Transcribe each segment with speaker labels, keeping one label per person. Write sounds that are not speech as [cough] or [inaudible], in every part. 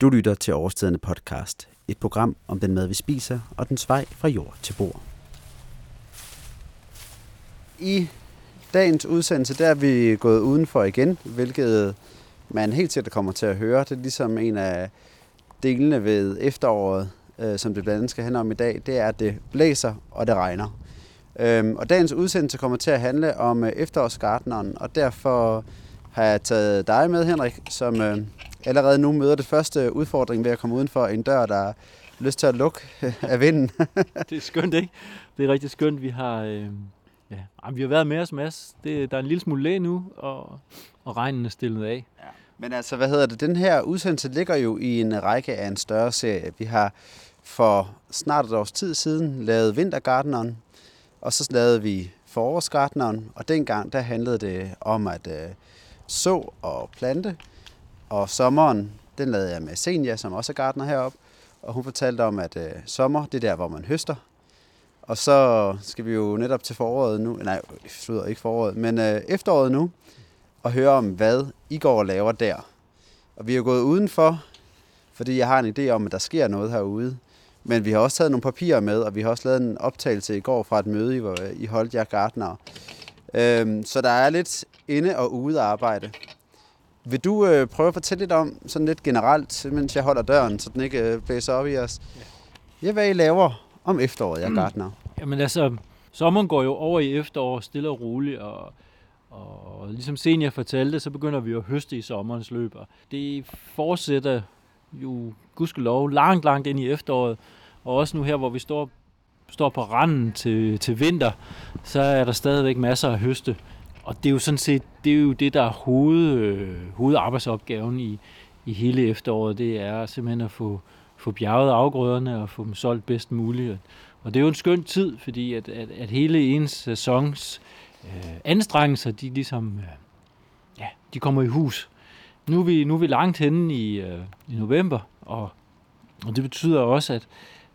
Speaker 1: Du lytter til Overstedende podcast, et program om den mad, vi spiser, og dens vej fra jord til bord. I dagens udsendelse, der er vi gået udenfor igen, hvilket man helt sikkert kommer til at høre. Det er ligesom en af delene ved efteråret, øh, som det blandt andet skal handle om i dag, det er, at det blæser og det regner. Øhm, og dagens udsendelse kommer til at handle om øh, efterårsgartneren, og derfor har jeg taget dig med, Henrik, som øh, allerede nu møder det første udfordring ved at komme uden for en dør, der har lyst til at lukke af vinden. [laughs]
Speaker 2: det er skønt, ikke? Det er rigtig skønt. Vi har, øh, ja, vi har været med os, Mads. Det, der er en lille smule læge nu, og, og regnen er stillet af. Ja.
Speaker 1: Men altså, hvad hedder det? Den her udsendelse ligger jo i en række af en større serie. Vi har for snart et års tid siden lavet Vintergartneren, og så lavede vi Forårsgartneren, og dengang der handlede det om at øh, så og plante. Og sommeren, den lavede jeg med Senja, som også er gartner heroppe, og hun fortalte om, at øh, sommer, det er der, hvor man høster. Og så skal vi jo netop til foråret nu, nej, slutter ikke foråret, men øh, efteråret nu, og høre om, hvad I går og laver der. Og vi er jo gået udenfor, fordi jeg har en idé om, at der sker noget herude. Men vi har også taget nogle papirer med, og vi har også lavet en optagelse i går fra et møde, hvor I holdt jer gartner. Øhm, så der er lidt inde- og ude arbejde. Vil du øh, prøve at fortælle lidt om, sådan lidt generelt, mens jeg holder døren, så den ikke øh, blæser op i os? Ja. hvad I laver om efteråret, jeg gartner.
Speaker 2: Jamen altså, sommeren går jo over i efterår stille og roligt, og, og ligesom senior fortalte, så begynder vi at høste i sommerens løb. Og det fortsætter jo gudskelov langt, langt ind i efteråret. Og også nu her, hvor vi står, står på randen til, til vinter, så er der stadigvæk masser af høste. Og det er jo sådan set det, er jo det der er hoved, øh, hovedarbejdsopgaven i, i hele efteråret. Det er simpelthen at få, få bjerget afgrøderne og få dem solgt bedst muligt. Og det er jo en skøn tid, fordi at, at, at hele ens sæsons øh, anstrengelser, de ligesom, øh, ja, de kommer i hus. Nu er vi, nu er vi langt henne i, øh, i november, og, og det betyder også, at,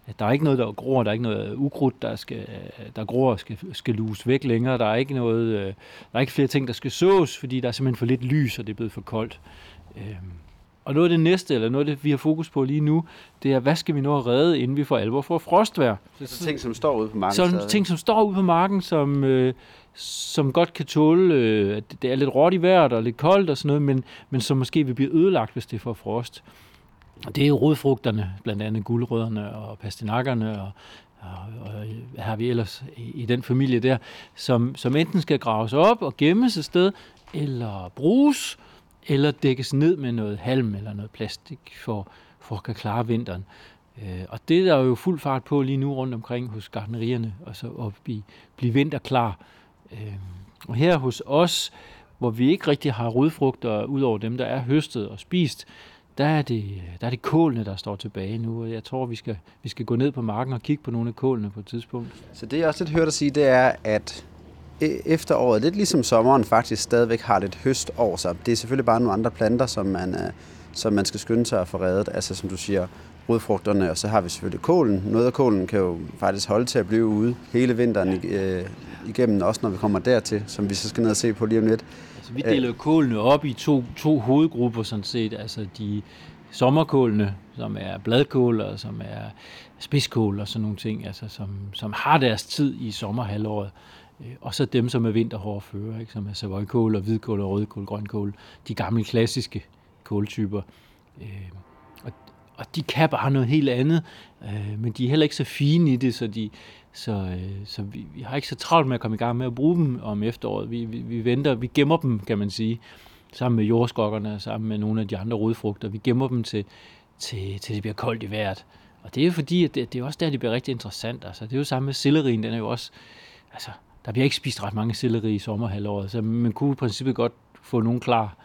Speaker 2: at der er ikke noget, der gror, der er ikke noget ukrudt, der, skal, der gror og skal, skal luse væk længere. Der er ikke noget, øh, der er ikke flere ting, der skal sås, fordi der er simpelthen for lidt lys, og det er blevet for koldt. Øh, og noget af det næste, eller noget af det, vi har fokus på lige nu, det er, hvad skal vi nå at redde, inden vi får alvor for frostvær?
Speaker 1: Så, så ting, som står ude på marken?
Speaker 2: Så ting, som står ude på marken, som, øh, som godt kan tåle, øh, at det er lidt råt i vejret og lidt koldt og sådan noget, men, men som måske vil blive ødelagt, hvis det får frost. Og det er rodfrugterne, blandt andet guldrødderne og pastinakkerne og, og, og har vi ellers i, i den familie der, som, som enten skal graves op og gemmes et sted, eller bruges, eller dækkes ned med noget halm eller noget plastik for, for at kan klare vinteren. Øh, og det er der jo fuld fart på lige nu rundt omkring hos gardnerierne, og så at blive, blive vinterklar. Øh, og her hos os, hvor vi ikke rigtig har rodfrugter, ud over dem, der er høstet og spist, der er, det, der er det kålene, der står tilbage nu, og jeg tror, vi skal, vi skal gå ned på marken og kigge på nogle af kålene på et tidspunkt.
Speaker 1: Så det, jeg også lidt hørt dig sige, det er, at e- efteråret, lidt ligesom sommeren, faktisk stadigvæk har lidt høst over sig. Det er selvfølgelig bare nogle andre planter, som man, øh, som man skal skynde sig at få reddet. Altså som du siger, rodfrugterne, og så har vi selvfølgelig kålen. Noget af kålen kan jo faktisk holde til at blive ude hele vinteren øh, igennem, også når vi kommer dertil, som vi så skal ned og se på lige om lidt.
Speaker 2: Altså, vi deler jo kålene op i to, to hovedgrupper sådan set. Altså de sommerkålene, som er bladkål og som er spidskål og sådan nogle ting, altså som, som har deres tid i sommerhalvåret. Øh, og så dem, som er vinterhårfører, ikke? som er savoykål og hvidkål og rødkål, grønkål. De gamle klassiske kåltyper. Øh, og, og de kan bare noget helt andet, øh, men de er heller ikke så fine i det, så, de, så, øh, så vi, vi har ikke så travlt med at komme i gang med at bruge dem om efteråret. Vi, vi, vi venter, vi gemmer dem, kan man sige, sammen med jordskokkerne og sammen med nogle af de andre rodfrugter. Vi gemmer dem til, til, til det bliver koldt i vejret. Og det er jo fordi, at det, det er også der, det bliver rigtig interessant. Altså, det er jo samme med sellerien, den er jo også, altså, der bliver ikke spist ret mange selleri i sommerhalvåret, så man kunne i princippet godt få nogen klar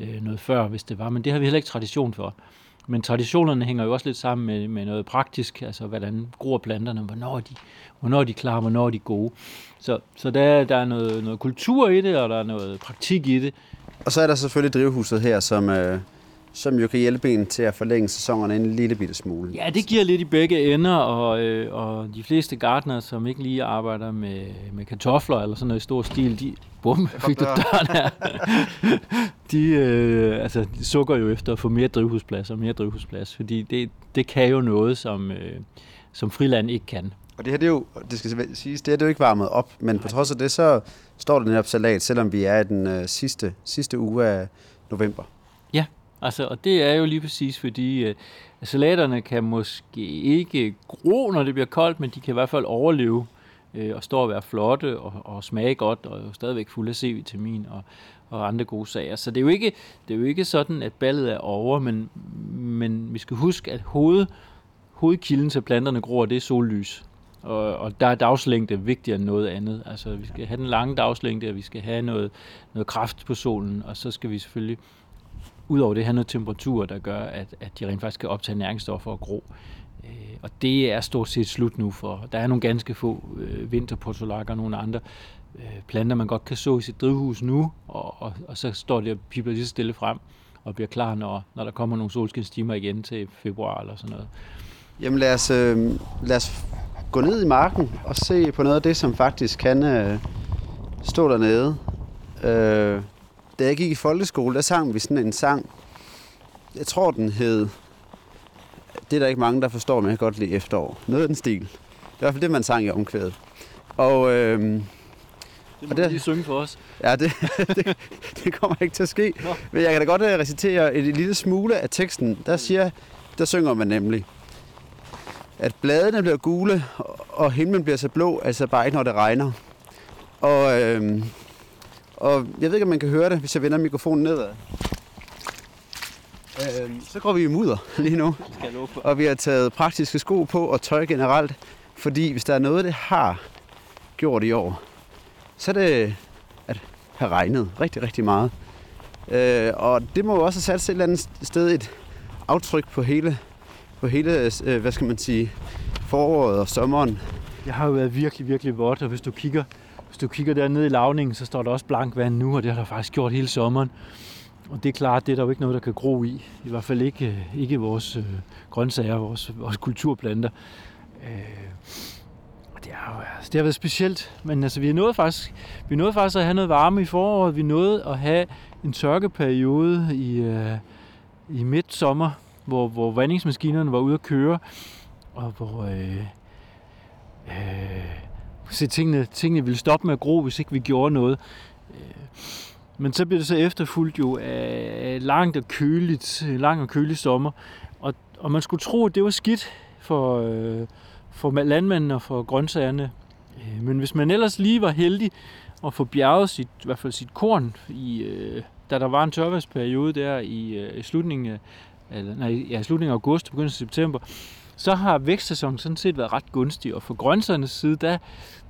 Speaker 2: øh, noget før, hvis det var, men det har vi heller ikke tradition for. Men traditionerne hænger jo også lidt sammen med, med noget praktisk, altså hvordan gror planterne, hvornår de, hvornår er de klar, hvornår er de gode. Så, så der, der er noget, noget kultur i det, og der er noget praktik i det.
Speaker 1: Og så er der selvfølgelig drivhuset her, som, øh, som jo kan hjælpe en til at forlænge sæsonerne en lille bitte smule.
Speaker 2: Ja, det giver lidt i begge ender, og, øh, og de fleste gartnere, som ikke lige arbejder med, med kartofler eller sådan noget i stor stil, de, bum, fik du døren her. [laughs] de, øh, altså, de sukker jo efter at få mere drivhusplads og mere drivhusplads, fordi det, det kan jo noget, som, øh, som friland ikke kan.
Speaker 1: Og det her, det er jo, det skal siges, det er det jo ikke varmet op, men på trods af det, så står det netop salat, selvom vi er i den øh, sidste, sidste uge af november.
Speaker 2: Ja, altså, og det er jo lige præcis, fordi øh, salaterne kan måske ikke gro, når det bliver koldt, men de kan i hvert fald overleve øh, og stå og være flotte og, og smage godt og jo stadigvæk fulde af C-vitamin og, og andre gode sager. Så det er jo ikke, det er jo ikke sådan, at ballet er over, men, men vi skal huske, at hoved, hovedkilden til planterne gror, det er sollys. Og, og der er dagslængde vigtigere end noget andet. Altså, vi skal have den lange dagslængde, og vi skal have noget, noget kraft på solen, og så skal vi selvfølgelig udover det have noget temperatur, der gør, at, at de rent faktisk kan optage næringsstoffer og gro. Øh, og det er stort set slut nu, for der er nogle ganske få øh, vinterportulakker og nogle andre øh, planter, man godt kan så i sit drivhus nu, og, og, og så står det og pipler lige så stille frem og bliver klar, når, når der kommer nogle solskinstimer igen til februar eller sådan noget.
Speaker 1: Jamen lad os, øh, lad os gå ned i marken og se på noget af det, som faktisk kan øh, stå dernede. Øh, da jeg gik i folkeskole, der sang vi sådan en sang. Jeg tror, den hed... Det er der ikke mange, der forstår, men jeg kan godt lide efterår. Noget af den stil. Det er i hvert fald det, man sang i omkvædet. Og, øh,
Speaker 2: det må og det, lige synge for os.
Speaker 1: Ja, det, [laughs] det, det kommer ikke til at ske. Nå. Men jeg kan da godt øh, recitere et lille smule af teksten. Der siger, der synger man nemlig, at bladene bliver gule, og himlen bliver så blå, altså bare ikke når det regner. Og, øh, og jeg ved ikke, om man kan høre det, hvis jeg vender mikrofonen nedad. Øh, så går vi i mudder [laughs] lige nu. Og vi har taget praktiske sko på og tøj generelt. Fordi hvis der er noget, det har gjort i år, så er det at have regnet rigtig, rigtig meget. Øh, og det må jo også have sat et eller andet sted et aftryk på hele, på hele øh, hvad skal man sige, foråret og sommeren.
Speaker 2: Det har jo været virkelig, virkelig vådt, og hvis du kigger, hvis du kigger dernede i lavningen, så står der også blank vand nu, og det har der faktisk gjort hele sommeren. Og det er klart, det er der jo ikke noget, der kan gro i. I hvert fald ikke, øh, ikke vores øh, grøntsager, vores, vores kulturplanter. Øh, det har, altså, det har været specielt, men altså, vi nåede faktisk, vi nåede faktisk at have noget varme i foråret. Vi nåede at have en tørkeperiode i, øh, i midt sommer, hvor, hvor vandingsmaskinerne var ude at køre, og hvor øh, øh, se, tingene, tingene ville stoppe med at gro, hvis ikke vi gjorde noget. Øh, men så blev det så efterfulgt jo af langt og køligt, lang og kølig sommer, og, og man skulle tro, at det var skidt for, øh, for landmændene og for grøntsagerne. Øh, men hvis man ellers lige var heldig at få bjerget sit, i hvert fald sit korn, i, øh, da der var en tørværsperiode der i, øh, slutningen af, eller, nej, ja, slutningen af august og begyndelsen af september, så har vækstsæsonen sådan set været ret gunstig. Og for grøntsagernes side, der,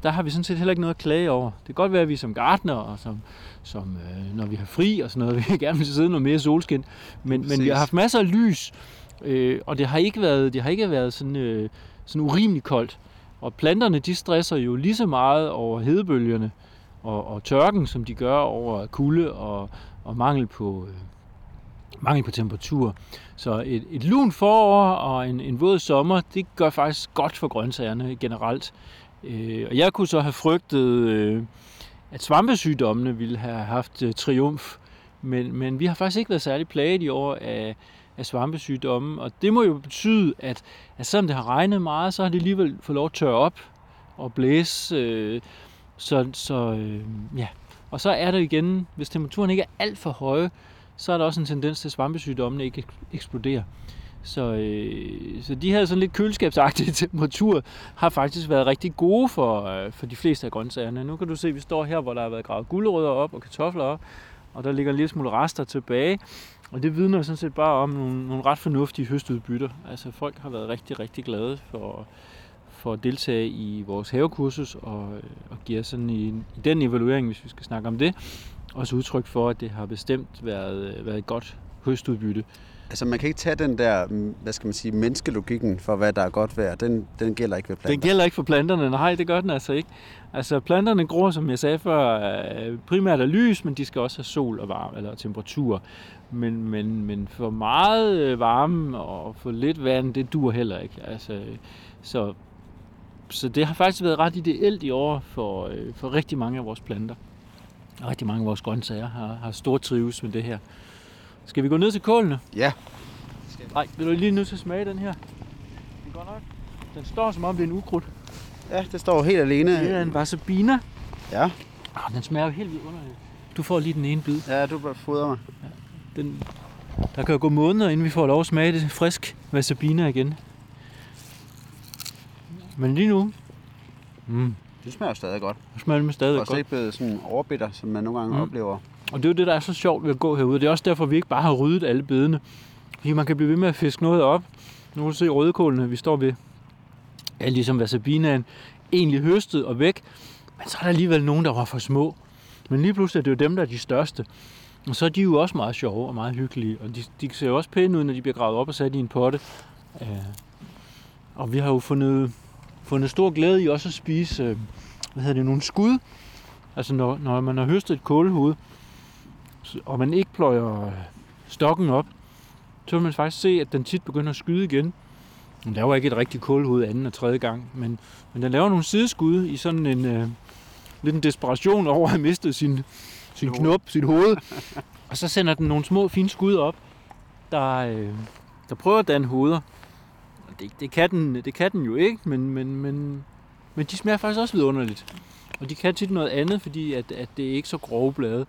Speaker 2: der har vi sådan set heller ikke noget at klage over. Det kan godt være, at vi som gartner og som, som øh, når vi har fri og sådan noget, [laughs] vi gerne vil sidde noget mere solskin. Men, men vi har haft masser af lys, øh, og det har ikke været, det har ikke været sådan, øh, sådan urimelig koldt. Og planterne, de stresser jo lige så meget over hedebølgerne og, og tørken, som de gør over kulde og, og mangel på, øh, mangel på temperatur. Så et, et lun forår og en, en våd sommer, det gør faktisk godt for grøntsagerne generelt. Øh, og jeg kunne så have frygtet, øh, at svampesygdommene ville have haft øh, triumf, men, men vi har faktisk ikke været særlig plaget i år af, af svampesygdomme, og det må jo betyde, at, at selvom det har regnet meget, så har det alligevel fået lov at tørre op og blæse. Øh, så, så øh, ja. Og så er der igen, hvis temperaturen ikke er alt for høje, så er der også en tendens til, at svampesygdommene ikke eksploderer. Så, øh, så de her sådan lidt køleskabsagtige [laughs] temperaturer har faktisk været rigtig gode for, øh, for de fleste af grøntsagerne. Nu kan du se, at vi står her, hvor der har været gravet gulerødder op og kartofler op, og der ligger en lille smule rester tilbage. Og det vidner sådan set bare om nogle, nogle ret fornuftige høstudbytter. Altså folk har været rigtig, rigtig glade for, for at deltage i vores havekursus og, øh, og giver sådan i, i den evaluering, hvis vi skal snakke om det, også udtryk for, at det har bestemt været, været et godt høstudbytte.
Speaker 1: Altså man kan ikke tage den der, mm, hvad skal man sige, menneskelogikken for, hvad der er godt vejr. Den, den gælder ikke ved planter.
Speaker 2: Den gælder ikke for planterne, nej, det gør den altså ikke. Altså planterne gror, som jeg sagde før, øh, primært af lys, men de skal også have sol og varme, eller temperatur. Men, men, men for meget øh, varme og for lidt vand, det dur heller ikke. Altså, så, så det har faktisk været ret ideelt i år for, øh, for rigtig mange af vores planter. Rigtig mange af vores grøntsager har, har stor trives med det her. Skal vi gå ned til kålene?
Speaker 1: Ja.
Speaker 2: Nej, vil du lige nødt til at smage den her? Den går nok. Den står som om det er en ukrudt.
Speaker 1: Ja, det står helt alene.
Speaker 2: Det er en wasabina.
Speaker 1: Ja.
Speaker 2: Oh, den smager jo helt vildt underligt. Du får lige den ene bid.
Speaker 1: Ja, du bare fodrer mig.
Speaker 2: Den, der kan jo gå måneder, inden vi får lov at smage det frisk wasabina igen. Men lige nu, mm,
Speaker 1: Det smager jo stadig godt.
Speaker 2: det smager
Speaker 1: Og
Speaker 2: stadig godt.
Speaker 1: ikke blevet sådan overbitter, som man nogle gange
Speaker 2: Mm.
Speaker 1: oplever.
Speaker 2: Og det er jo det, der er så sjovt ved at gå herude. Det er også derfor, vi ikke bare har ryddet alle bedene. Fordi man kan blive ved med at fiske noget op. Nu kan du se rødkålene, vi står ved. Er ligesom wasabinaen egentlig høstet og væk. Men så er der alligevel nogen, der var for små. Men lige pludselig er det jo dem, der er de største. Og så er de jo også meget sjove og meget hyggelige. Og de, de ser jo også pæne ud, når de bliver gravet op og sat i en potte. Øh, og vi har jo fundet, fundet stor glæde i også at spise øh, hvad hedder det, nogle skud. Altså når, når man har høstet et kålhoved, og man ikke pløjer stokken op, så vil man faktisk se, at den tit begynder at skyde igen. Den laver ikke et rigtigt kålhoved anden og tredje gang, men, men den laver nogle sideskud i sådan en øh, lidt en desperation [laughs] over at have mistet sin, sin knop, sit hoved. [laughs] og så sender den nogle små fine skud op, der, øh, der prøver at danne hoveder. Det, det, kan den, det kan den jo ikke, men, men, men, men de smager faktisk også vidunderligt. Og de kan tit noget andet, fordi at, at det er ikke så grove blade.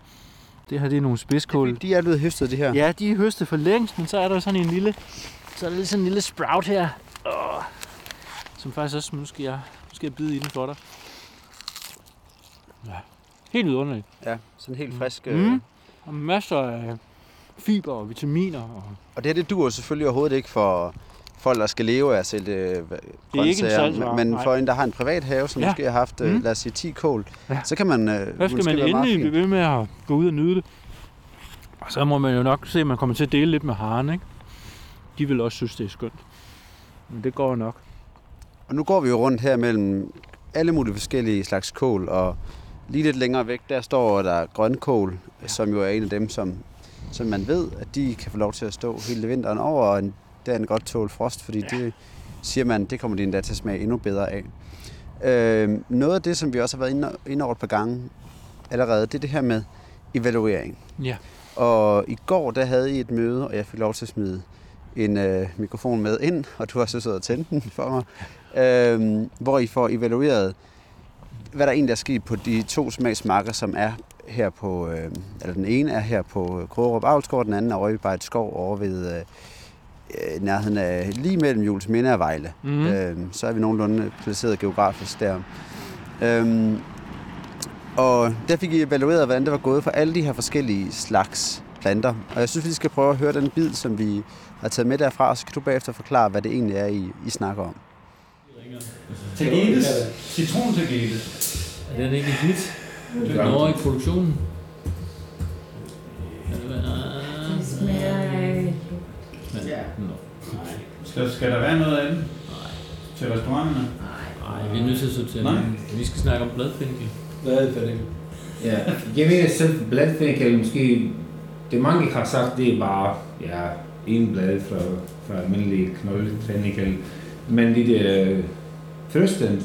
Speaker 2: Det her det er nogle spidskål.
Speaker 1: De er blevet høstet, det her.
Speaker 2: Ja, de er høstet for længst, men så er der sådan en lille, så er der sådan en lille sprout her, åh, som faktisk også, nu skal jeg, nu skal jeg bide i den for dig. Ja, helt vidunderligt.
Speaker 1: ja sådan helt
Speaker 2: Mm.
Speaker 1: frisk.
Speaker 2: Mm.
Speaker 1: Mm.
Speaker 2: Og masser af fiber og vitaminer. Og
Speaker 1: Og det her, det dur selvfølgelig overhovedet ikke for folk, der skal leve af sælge øh,
Speaker 2: ikke
Speaker 1: grøntsager.
Speaker 2: salgsvare,
Speaker 1: men
Speaker 2: nej.
Speaker 1: for en, der har en privat have, som
Speaker 2: Ja.
Speaker 1: måske har haft,
Speaker 2: Mm.
Speaker 1: mm. lad os sige, 10 kål,
Speaker 2: Ja.
Speaker 1: så kan man øh,
Speaker 2: der skal man endelig blive ved med at gå ud og nyde det. Og så må man jo nok se, at man kommer til at dele lidt med haren, ikke? De vil også synes, det er skønt. Men det går nok.
Speaker 1: Og nu går vi jo rundt her mellem alle mulige forskellige slags kål, og lige lidt længere væk, der står der grønkål,
Speaker 2: ja.
Speaker 1: som jo er en af dem, som, som man ved, at de kan få lov til at stå hele vinteren over, og en, der er en godt tål frost, fordi ja. det siger man, det kommer de endda til at smage endnu bedre af. Øh, noget af det, som vi også har været inde, inde over et par gange allerede, det er det her med evaluering.
Speaker 2: Ja.
Speaker 1: Og i går, der havde I et møde, og jeg fik lov til at smide en øh, mikrofon med ind, og du har så siddet og tændt den for mig, øh, hvor I får evalueret, hvad der egentlig er sket på de to smagsmarker, som er her på, øh, eller den ene er her på Krogerup Avlsgård, den anden er over i Skov over ved øh, øh, nærheden af, lige mellem Jules Minde og Vejle.
Speaker 2: Mm.
Speaker 1: Øh, så er vi nogenlunde placeret geografisk der. Øhm, og der fik I evalueret, hvordan det var gået for alle de her forskellige slags planter. Og jeg synes, vi skal prøve at høre den bid, som vi har taget med derfra, og så kan du bagefter forklare, hvad det egentlig er, I, I snakker om.
Speaker 3: Tagetes. Citron tagetes.
Speaker 2: Er den ikke hit?
Speaker 3: Det
Speaker 2: Den
Speaker 3: er
Speaker 2: er over i produktionen.
Speaker 3: Ja.
Speaker 2: Nå.
Speaker 3: Skal, skal der være noget andet til restauranterne?
Speaker 2: Nej, vi er nødt til at sortere
Speaker 3: Nej.
Speaker 2: Vi skal snakke om bladfinkel.
Speaker 4: Bladfændikel. Ja, jeg mener selv bladfændikel måske, det mange har sagt, det er bare, ja, en blad fra, fra almindelig knoldfændikel. Men det der frøstand,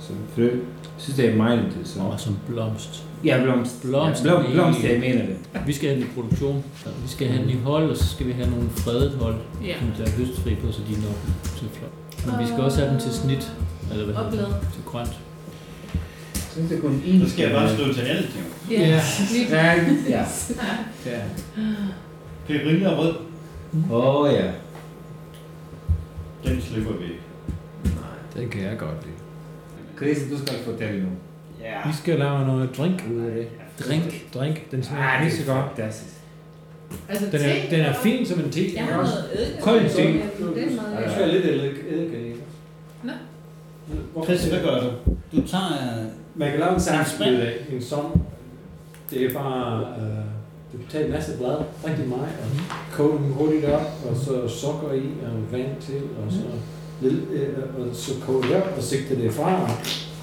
Speaker 4: som frø, synes det er meget interessant.
Speaker 2: Og som blomst.
Speaker 4: Ja, blomst.
Speaker 2: Blomst.
Speaker 4: Ja, blom, blomst, jeg mener det.
Speaker 2: Vi skal have den i produktion. Vi skal have den i hold, og så skal vi have nogle fredet hold,
Speaker 5: Ja.
Speaker 2: som der er høstfri på, så de når til flot. Men vi skal også have dem til snit, eller hvad
Speaker 5: Og
Speaker 2: hedder
Speaker 5: blad.
Speaker 2: det? Til grønt.
Speaker 4: Synes, det er kun en.
Speaker 3: Så skal jeg bare stå til alt, jo.
Speaker 5: Ja. Lige
Speaker 4: Ja, ja. [laughs] ja.
Speaker 3: Perilla og rød,
Speaker 4: Åh, oh, ja.
Speaker 3: den slipper vi ikke.
Speaker 2: Den kan jeg godt lide.
Speaker 4: Chris, du skal fortælle nu.
Speaker 3: Ja.
Speaker 6: Vi skal lave noget drink ud af det.
Speaker 2: Drink.
Speaker 6: Drink, den smager
Speaker 4: Ah,
Speaker 6: ah,
Speaker 4: det
Speaker 6: pisse
Speaker 4: er
Speaker 6: godt.
Speaker 4: fantastisk.
Speaker 5: Altså,
Speaker 6: Den er, den er fin som en te.
Speaker 5: Jeg har noget eddike.
Speaker 6: Kold te.
Speaker 5: Det er
Speaker 6: skal lidt eddike i.
Speaker 5: Nå.
Speaker 3: Chris, hvad gør du? Du tager...
Speaker 6: Man kan lave en saft ud af en som. Det er bare, øh, Du kan tage en masse blad, rigtig meget, og koge dem hurtigt op, og så sukker i, og vand til, og så, lidt, øh, og så koge det op, og sigte det fra,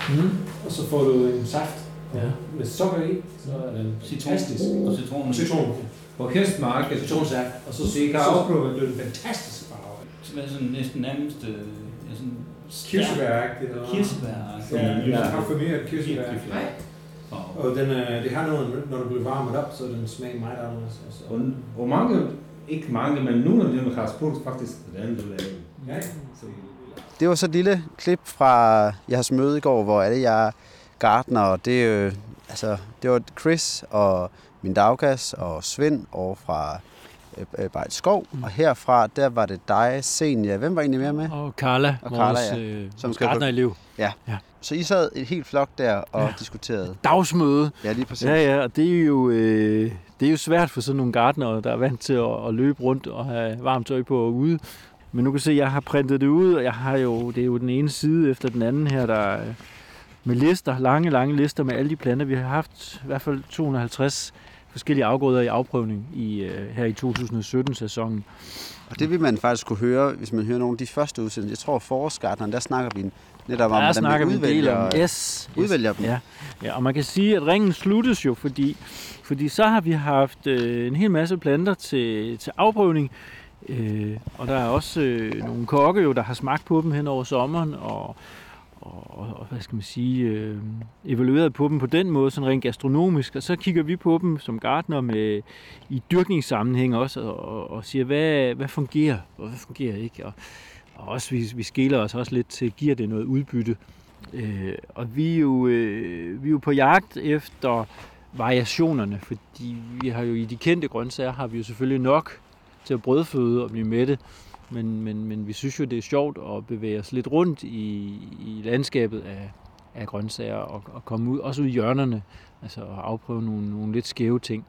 Speaker 2: Mm.
Speaker 6: Og så får du en saft
Speaker 2: Ja.
Speaker 6: med sukker i, så er den fantastisk.
Speaker 3: Og citronen.
Speaker 6: Citron.
Speaker 4: På kæstmark,
Speaker 6: Citronsaft. Og så,
Speaker 4: kan
Speaker 6: så
Speaker 4: afprøve
Speaker 6: det er en fantastisk farve.
Speaker 3: Som er sådan næsten nærmest... Øh, ja, sådan
Speaker 6: Kirsebæragtigt. eller-
Speaker 3: Kirsebær.
Speaker 6: Ja,
Speaker 3: Sådan
Speaker 6: ja. parfumeret kirsebær.
Speaker 3: Wow.
Speaker 6: Og den, øh, det har noget, når du bliver varmet op, så den smager meget anderledes. Og så.
Speaker 4: Og, og mange, ikke mange, men nogle af dem har spurgt faktisk, hvordan du laver.
Speaker 6: Ja.
Speaker 4: Så
Speaker 1: Det var så et lille klip fra jeres møde i går, hvor alle jer gartner, og det, jo, altså, det var Chris og min daggas og Svend over fra øh, øh, Bejt Skov,
Speaker 2: Mm.
Speaker 1: og herfra, der var det dig, Senia. Hvem var egentlig mere med?
Speaker 2: Og Carla,
Speaker 1: Og
Speaker 2: vores,
Speaker 1: Carla,
Speaker 2: øh,
Speaker 1: Som skal på-
Speaker 2: gartnerelev.
Speaker 1: Så I sad et helt flok der og
Speaker 2: Ja.
Speaker 1: diskuterede.
Speaker 2: Dagsmøde.
Speaker 1: Ja, lige præcis.
Speaker 2: Ja, ja, og det er jo, øh, det er jo svært for sådan nogle gartnere, der er vant til at, at løbe rundt og have varmt tøj på og ude. Men nu kan se, at jeg har printet det ud, og jeg har jo, det er jo den ene side efter den anden her, der er med lister, lange, lange lister med alle de planter. Vi har haft i hvert fald 250 forskellige afgrøder i afprøvning i, øh, her i 2017-sæsonen.
Speaker 1: Og det vil man faktisk kunne høre, hvis man hører nogle af de første udsendelser. Jeg tror, forårsgartneren, der snakker vi netop om,
Speaker 2: Der
Speaker 1: hvordan
Speaker 2: del
Speaker 1: udvælger,
Speaker 2: om yes, yes.
Speaker 1: udvælger dem.
Speaker 2: Ja. ja, og man kan sige, at ringen sluttes jo, fordi, fordi så har vi haft øh, en hel masse planter til, til afprøvning, øh, og der er også øh, nogle kokke, jo, der har smagt på dem hen over sommeren, og, og, og, og hvad skal man sige, øh, evalueret på dem på den måde, sådan rent gastronomisk, og så kigger vi på dem som gartner med, i dyrkningssammenhæng også, og, og, og siger, hvad, hvad fungerer, og hvad fungerer ikke, og, og også vi, vi skiller os også lidt til, giver det noget udbytte, Øh, og vi er, jo, øh, vi er jo på jagt efter variationerne, fordi vi har jo i de kendte grøntsager har vi jo selvfølgelig nok til at brødføde og blive mætte, men, men, men vi synes jo, det er sjovt at bevæge os lidt rundt i, i landskabet af, af grøntsager og, og komme ud, også ud i hjørnerne, altså at afprøve nogle, nogle lidt skæve ting.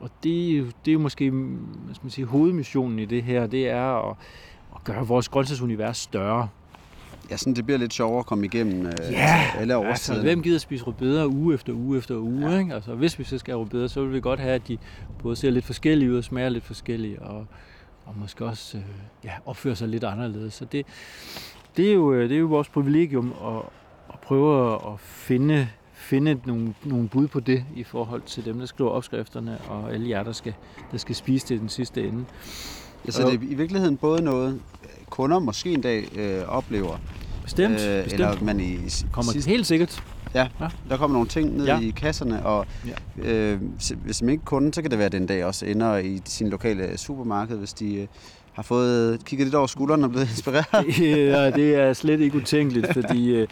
Speaker 2: Og det, det er jo måske hvad skal man sige, hovedmissionen i det her, det er at, at gøre vores grøntsagsunivers større.
Speaker 1: Ja, sådan det bliver lidt sjovere at komme igennem øh,
Speaker 2: Ja,
Speaker 1: alle
Speaker 2: Altså,
Speaker 1: årstiderne.
Speaker 2: hvem gider spise rødbeder uge efter uge efter uge? Ja. Ikke? Altså, hvis vi så skal have rødbeder, så vil vi godt have, at de både ser lidt forskellige ud og smager lidt forskellige, og, og måske også øh, ja, opfører sig lidt anderledes. Så det, det, er jo, øh, det er jo vores privilegium at, at prøve at finde, finde nogle, nogle bud på det i forhold til dem, der skriver opskrifterne, og alle jer, der skal, der skal spise det i den sidste ende.
Speaker 1: Ja, så det er i virkeligheden både noget, kunder måske en dag øh, oplever,
Speaker 2: Bestemt, øh, bestemt.
Speaker 1: eller man i
Speaker 2: Kommer
Speaker 1: sidste,
Speaker 2: helt sikkert.
Speaker 1: der kommer nogle ting ned
Speaker 2: Ja.
Speaker 1: i kasserne, og øh, s- hvis man ikke kunden, så kan det være, at den dag også ender i sin lokale supermarked, hvis de øh, har fået kigget lidt over skulderen og blevet [laughs] inspireret.
Speaker 2: ja, det er slet ikke utænkeligt, fordi øh,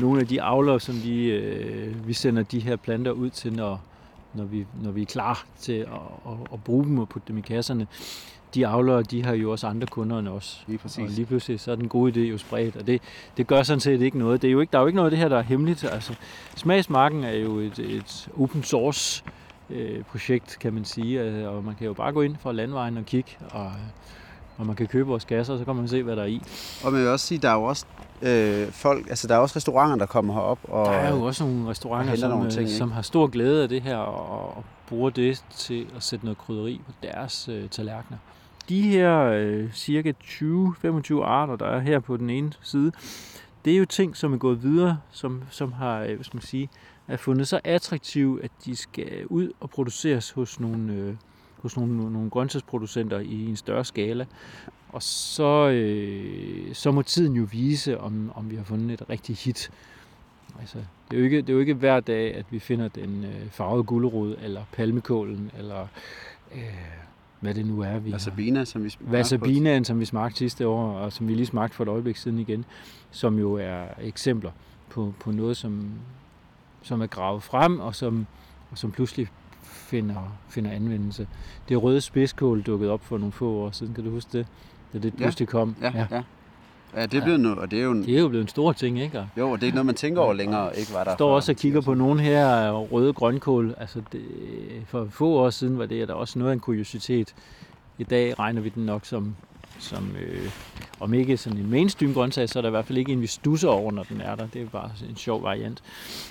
Speaker 2: nogle af de avlere, som vi, øh, vi sender de her planter ud til, når, når, vi, når vi er klar til at, at, at bruge dem og putte dem i kasserne, de avlere, de har jo også andre kunder end os.
Speaker 1: Lige
Speaker 2: Og
Speaker 1: præcis.
Speaker 2: lige pludselig så er den gode idé jo spredt, og det, det gør sådan set ikke noget. Det er jo ikke, der er jo ikke noget af det her, der er hemmeligt. Altså, Smagsmarken er jo et, et open source øh, projekt, kan man sige, øh, og man kan jo bare gå ind fra landvejen og kigge, og, og man kan købe vores kasser, og så kan man se, hvad der er i.
Speaker 1: Og man vil også sige, der er jo også øh, folk, altså der er også restauranter, der kommer herop. Og,
Speaker 2: Der er jo også nogle restauranter, som,
Speaker 1: nogle
Speaker 2: nogle
Speaker 1: ting,
Speaker 2: som har stor glæde af det her og, og bruger det til at sætte noget krydderi på deres øh, tallerkener. De her øh, cirka 20-25 arter, der er her på den ene side, det er jo ting, som er gået videre, som, som har, øh, hvad skal man sige, er fundet så attraktive, at de skal ud og produceres hos nogle, øh, hos nogle, nogle grøntsagsproducenter i en større skala. Og så, øh, så må tiden jo vise, om, om vi har fundet et rigtigt hit. Altså, det, er jo ikke, det er jo ikke hver dag, at vi finder den øh, farvede gulerod, eller palmekålen, eller øh, hvad det nu er, vi har.
Speaker 1: Wasabina, som vi smagte på.
Speaker 2: Wasabinaen, som vi smagte sidste år, og som vi lige smagte for et øjeblik siden igen, som jo er eksempler på, på noget, som, som er gravet frem, og som, og som pludselig finder, finder anvendelse. Det røde spidskål dukkede op for nogle få år siden, kan du huske det? Da det
Speaker 1: Ja.
Speaker 2: pludselig kom.
Speaker 1: Ja, ja. Ja, det er blevet noget, og det er jo, en,
Speaker 2: Det er jo blevet en stor ting, ikke?
Speaker 1: Jo, og det er ikke noget, man tænker over længere, ikke var der
Speaker 2: står også og
Speaker 1: 10
Speaker 2: kigger på nogle her røde grønkål. Altså det, for få år siden var det da også noget af en kuriositet. I dag regner vi den nok som, som øh, om ikke sådan en mainstream grøntsag, så er der i hvert fald ikke en, vi stusser over, når den er der. Det er bare en sjov variant.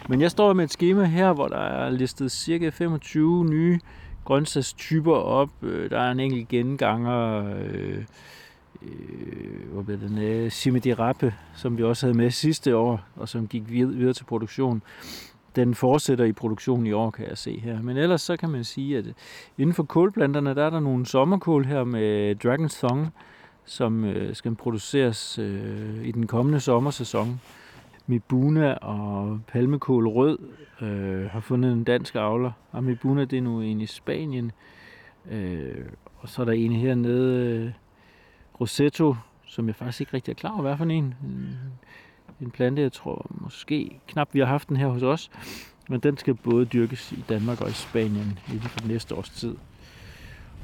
Speaker 2: Men jeg står med et schema her, hvor der er listet cirka 25 nye grøntsagstyper op. Øh, Der er en enkelt genganger, øh, øh, hvor bliver den af, Simidirappe, som vi også havde med sidste år, og som gik videre til produktion. Den fortsætter i produktion i år, kan jeg se her. Men ellers så kan man sige, at øh, inden for kålplanterne, der er der nogle sommerkål her med Dragon's Thong, som øh, skal produceres øh, i den kommende sommersæson. Mibuna og palmekål rød øh, har fundet en dansk avler. Og Mibuna, det er nu en i Spanien. Øh, og så er der en hernede, øh, Rosetto, som jeg faktisk ikke rigtig er klar over, hvad for en. En, plante, jeg tror måske knap vi har haft den her hos os. Men den skal både dyrkes i Danmark og i Spanien inden for den næste års tid.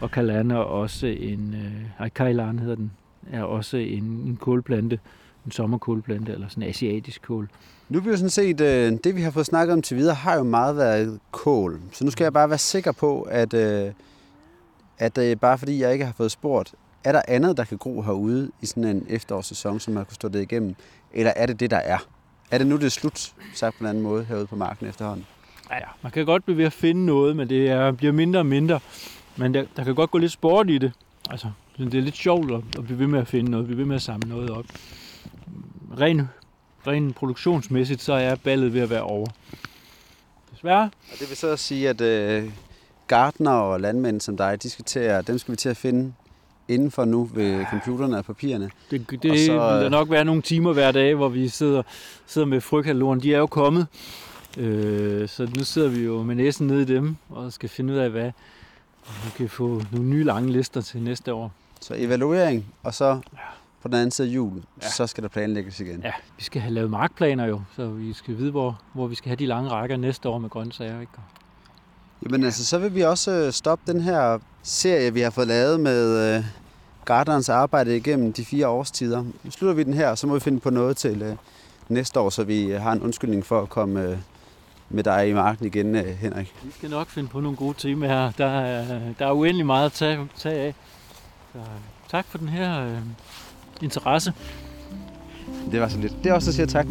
Speaker 2: Og Kalana er også en, øh, ej, Kailan hedder den, er også en, en kålplante, en sommerkålplante, eller sådan en asiatisk kål.
Speaker 1: Nu bliver vi sådan set, øh, det vi har fået snakket om til videre, har jo meget været kål. Så nu skal jeg bare være sikker på, at, øh, at øh, bare fordi jeg ikke har fået spurgt, er der andet, der kan gro herude i sådan en efterårssæson, som man kunne stå det igennem? Eller er det det, der er? Er det nu, det er slut, sagt på en anden måde, herude på marken efterhånden?
Speaker 2: Ja, ja, man kan godt blive ved at finde noget, men det er, bliver mindre og mindre. Men der, der kan godt gå lidt sport i det. Altså, det er lidt sjovt at, at blive ved med at finde noget, blive ved med at samle noget op. Ren, ren produktionsmæssigt, så er ballet ved at være over. Desværre.
Speaker 1: Og det vil så sige, at øh, gardner og landmænd som dig, de skal til at, dem skal vi til at finde inden for nu ved computerne og papirerne.
Speaker 2: Det, det
Speaker 1: Og
Speaker 2: så, vil
Speaker 1: øh,
Speaker 2: der nok være nogle timer hver dag, hvor vi sidder, sidder med frøkatalogen. De er jo kommet. Øh, så nu sidder vi jo med næsen nede i dem og skal finde ud af, hvad vi kan få nogle nye lange lister til næste år.
Speaker 1: Så evaluering, og så på den anden side af jul,
Speaker 2: Ja.
Speaker 1: så skal der planlægges igen.
Speaker 2: Ja, vi skal have lavet markplaner jo, så vi skal vide, hvor, hvor vi skal have de lange rækker næste år med grøntsager. Ikke?
Speaker 1: Jamen altså, så vil vi også øh, stoppe den her serie, vi har fået lavet med øh, garderens arbejde igennem de fire årstider. Nu slutter vi den her, og så må vi finde på noget til øh, næste år, så vi øh, har en undskyldning for at komme øh, med dig i marken igen, øh, Henrik.
Speaker 2: Vi skal nok finde på nogle gode temaer. Der er, der er uendelig meget at tage, tage af. Så, tak for den her øh, interesse.
Speaker 1: Det var så lidt. Det er også at sige tak.